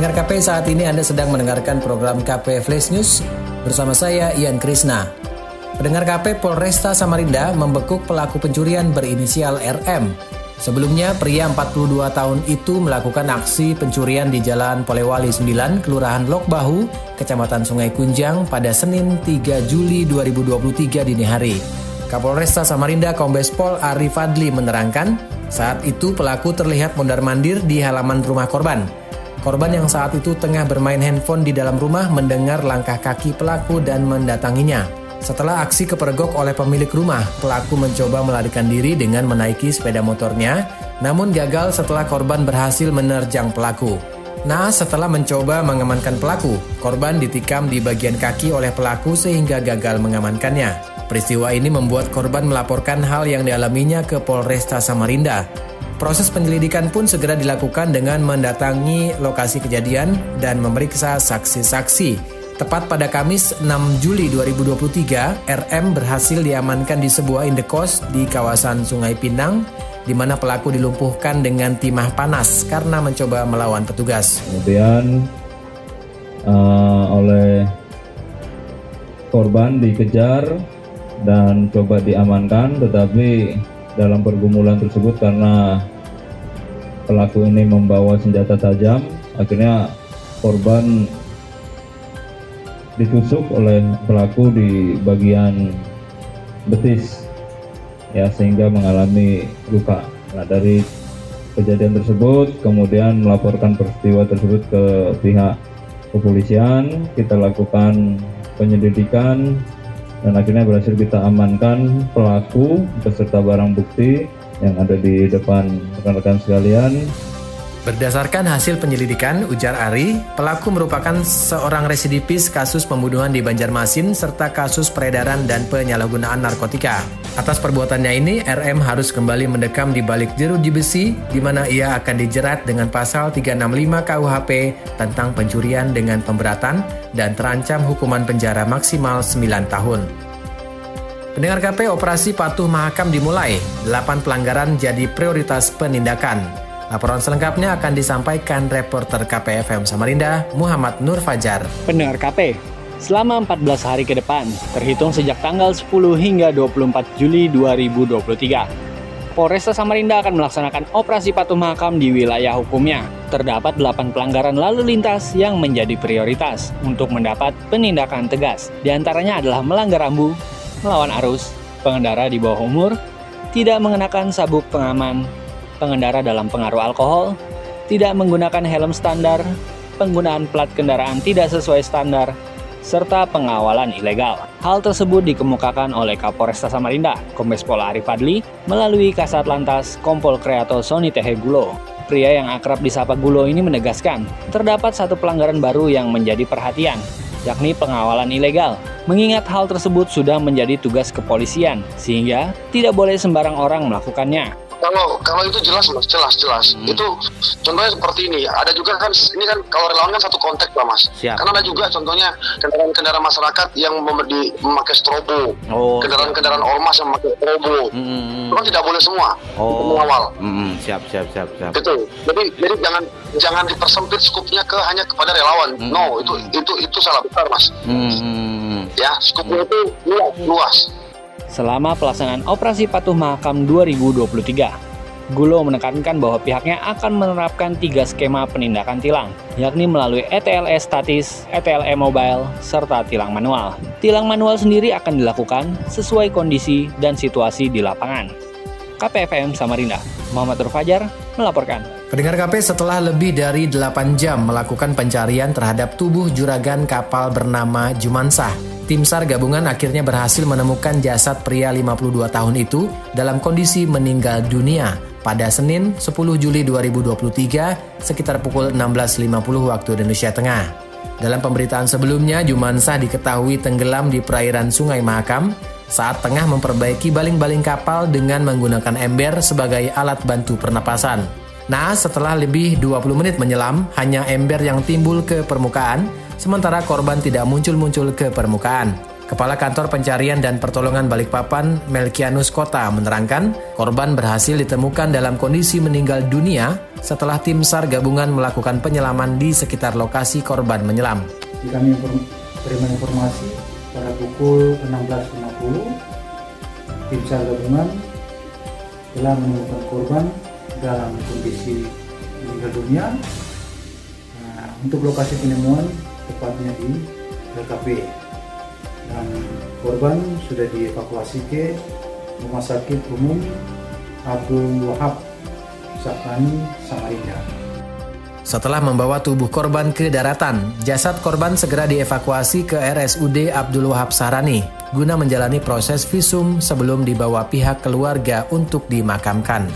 Pendengar KP saat ini Anda sedang mendengarkan program KP Flash News bersama saya Ian Krisna. Pendengar KP Polresta Samarinda membekuk pelaku pencurian berinisial RM. Sebelumnya, pria 42 tahun itu melakukan aksi pencurian di Jalan Polewali 9, Kelurahan Lok Bahu, Kecamatan Sungai Kunjang pada Senin 3 Juli 2023 dini hari. Kapolresta Samarinda Kombes Pol Ari Fadli menerangkan, saat itu pelaku terlihat mondar-mandir di halaman rumah korban. Korban yang saat itu tengah bermain handphone di dalam rumah mendengar langkah kaki pelaku dan mendatanginya. Setelah aksi kepergok oleh pemilik rumah, pelaku mencoba melarikan diri dengan menaiki sepeda motornya, namun gagal setelah korban berhasil menerjang pelaku. Nah, setelah mencoba mengamankan pelaku, korban ditikam di bagian kaki oleh pelaku sehingga gagal mengamankannya. Peristiwa ini membuat korban melaporkan hal yang dialaminya ke Polresta Samarinda. Proses penyelidikan pun segera dilakukan dengan mendatangi lokasi kejadian dan memeriksa saksi-saksi. Tepat pada Kamis 6 Juli 2023, RM berhasil diamankan di sebuah indekos di kawasan Sungai Pinang, di mana pelaku dilumpuhkan dengan timah panas karena mencoba melawan petugas. Kemudian uh, oleh korban dikejar dan coba diamankan, tetapi dalam pergumulan tersebut karena pelaku ini membawa senjata tajam, akhirnya korban ditusuk oleh pelaku di bagian betis ya sehingga mengalami luka. Nah dari kejadian tersebut kemudian melaporkan peristiwa tersebut ke pihak kepolisian, kita lakukan penyelidikan dan akhirnya berhasil kita amankan pelaku beserta barang bukti yang ada di depan rekan-rekan sekalian Berdasarkan hasil penyelidikan, ujar Ari, pelaku merupakan seorang residivis kasus pembunuhan di Banjarmasin serta kasus peredaran dan penyalahgunaan narkotika. Atas perbuatannya ini, RM harus kembali mendekam di balik jeruji besi, di mana ia akan dijerat dengan pasal 365 KUHP tentang pencurian dengan pemberatan dan terancam hukuman penjara maksimal 9 tahun. Pendengar KP, operasi patuh mahakam dimulai. 8 pelanggaran jadi prioritas penindakan. Laporan selengkapnya akan disampaikan reporter KPFM Samarinda, Muhammad Nur Fajar. Pendengar KP, selama 14 hari ke depan, terhitung sejak tanggal 10 hingga 24 Juli 2023, Polresta Samarinda akan melaksanakan operasi patuh makam di wilayah hukumnya. Terdapat 8 pelanggaran lalu lintas yang menjadi prioritas untuk mendapat penindakan tegas. Di antaranya adalah melanggar rambu, melawan arus, pengendara di bawah umur, tidak mengenakan sabuk pengaman, pengendara dalam pengaruh alkohol, tidak menggunakan helm standar, penggunaan plat kendaraan tidak sesuai standar, serta pengawalan ilegal. Hal tersebut dikemukakan oleh Kapolresta Samarinda, Kombes Pol Arif Fadli, melalui Kasat Lantas Kompol Kreato Soni Tehe Gulo. Pria yang akrab disapa Gulo ini menegaskan, terdapat satu pelanggaran baru yang menjadi perhatian, yakni pengawalan ilegal. Mengingat hal tersebut sudah menjadi tugas kepolisian, sehingga tidak boleh sembarang orang melakukannya kalau kalau itu jelas mas jelas jelas hmm. itu contohnya seperti ini ada juga kan ini kan kalau relawan kan satu konteks lah mas Siap. karena ada juga contohnya kendaraan-kendaraan masyarakat yang mem- memakai strobo oh, kendaraan-kendaraan ormas yang memakai strobo hmm. hmm, hmm. itu kan tidak boleh semua oh. mengawal hmm. siap siap siap siap itu jadi jadi jangan jangan dipersempit skupnya ke hanya kepada relawan hmm. no itu itu itu salah besar mas hmm. ya skupnya itu luas luas selama pelaksanaan operasi patuh makam 2023. Gulo menekankan bahwa pihaknya akan menerapkan tiga skema penindakan tilang, yakni melalui ETLS statis, ETLE mobile, serta tilang manual. Tilang manual sendiri akan dilakukan sesuai kondisi dan situasi di lapangan. KPFM Samarinda, Muhammad Fajar melaporkan. Pendengar KP setelah lebih dari 8 jam melakukan pencarian terhadap tubuh juragan kapal bernama Jumansah Tim SAR gabungan akhirnya berhasil menemukan jasad pria 52 tahun itu dalam kondisi meninggal dunia pada Senin 10 Juli 2023 sekitar pukul 16.50 waktu Indonesia Tengah. Dalam pemberitaan sebelumnya, Jumansah diketahui tenggelam di perairan Sungai Mahakam saat tengah memperbaiki baling-baling kapal dengan menggunakan ember sebagai alat bantu pernapasan. Nah, setelah lebih 20 menit menyelam, hanya ember yang timbul ke permukaan, sementara korban tidak muncul-muncul ke permukaan. Kepala Kantor Pencarian dan Pertolongan Balikpapan, Melkianus Kota, menerangkan korban berhasil ditemukan dalam kondisi meninggal dunia setelah tim SAR gabungan melakukan penyelaman di sekitar lokasi korban menyelam. Kami terima informasi pada pukul 16.50, tim SAR gabungan telah menemukan korban dalam kondisi meninggal dunia. Nah, untuk lokasi penemuan tepatnya di LKP dan korban sudah dievakuasi ke Rumah Sakit Umum Abdul Wahab Sakani Samarinda. Setelah membawa tubuh korban ke daratan, jasad korban segera dievakuasi ke RSUD Abdul Wahab Sarani guna menjalani proses visum sebelum dibawa pihak keluarga untuk dimakamkan.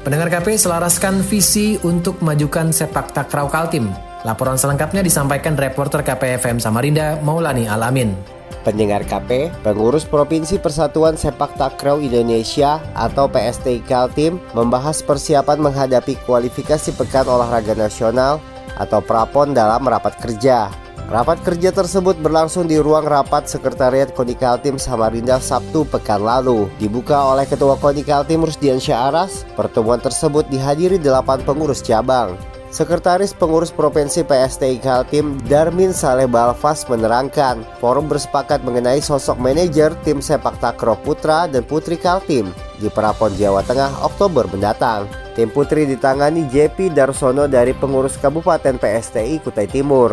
Pendengar KP selaraskan visi untuk memajukan sepak takraw Kaltim. Laporan selengkapnya disampaikan reporter KPFM Samarinda Maulani Alamin. Pendengar KP, pengurus Provinsi Persatuan Sepak Takraw Indonesia atau PSTI Kaltim membahas persiapan menghadapi kualifikasi Pekan Olahraga Nasional atau Prapon dalam rapat kerja. Rapat kerja tersebut berlangsung di ruang rapat Sekretariat Konikaltim Samarinda Sabtu pekan lalu. Dibuka oleh Ketua Konikaltim Rusdian Syaaras, pertemuan tersebut dihadiri delapan pengurus cabang. Sekretaris Pengurus Provinsi PSTI Kaltim Darmin Saleh Balfas menerangkan, forum bersepakat mengenai sosok manajer tim sepak takraw putra dan putri Kaltim di Prapon Jawa Tengah Oktober mendatang. Tim putri ditangani JP Darsono dari pengurus Kabupaten PSTI Kutai Timur.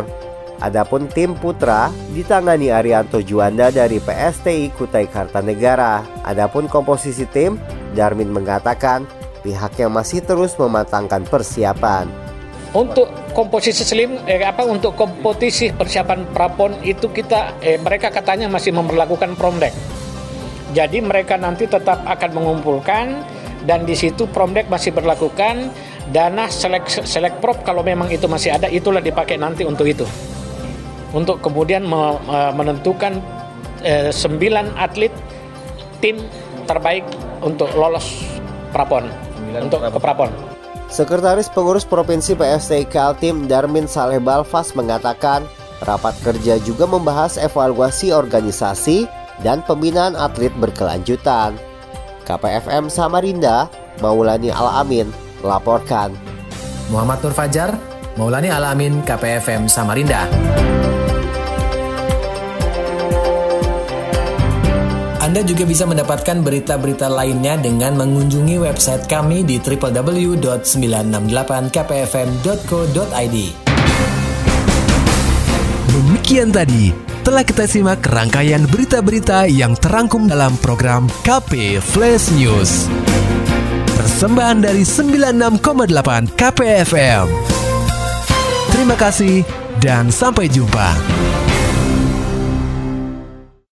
Adapun tim putra ditangani Arianto Juanda dari PSTI Kutai Kartanegara. Adapun komposisi tim, Darmin mengatakan pihaknya masih terus mematangkan persiapan. Untuk komposisi slim, eh, apa untuk kompetisi persiapan prapon itu kita, eh, mereka katanya masih memperlakukan promdek. Jadi mereka nanti tetap akan mengumpulkan dan di situ promdek masih berlakukan dana selek selek prop kalau memang itu masih ada itulah dipakai nanti untuk itu untuk kemudian menentukan eh, sembilan atlet tim terbaik untuk lolos prapon untuk ke prapon. Sekretaris Pengurus Provinsi PSTI Kaltim Darmin Saleh Balfas mengatakan rapat kerja juga membahas evaluasi organisasi dan pembinaan atlet berkelanjutan. KPFM Samarinda, Maulani Alamin melaporkan. Muhammad Nur Fajar, Maulani Alamin, KPFM Samarinda. Anda juga bisa mendapatkan berita-berita lainnya dengan mengunjungi website kami di www.968kpfm.co.id. Demikian tadi telah kita simak rangkaian berita-berita yang terangkum dalam program KP Flash News. Persembahan dari 96,8 KPFM. Terima kasih dan sampai jumpa.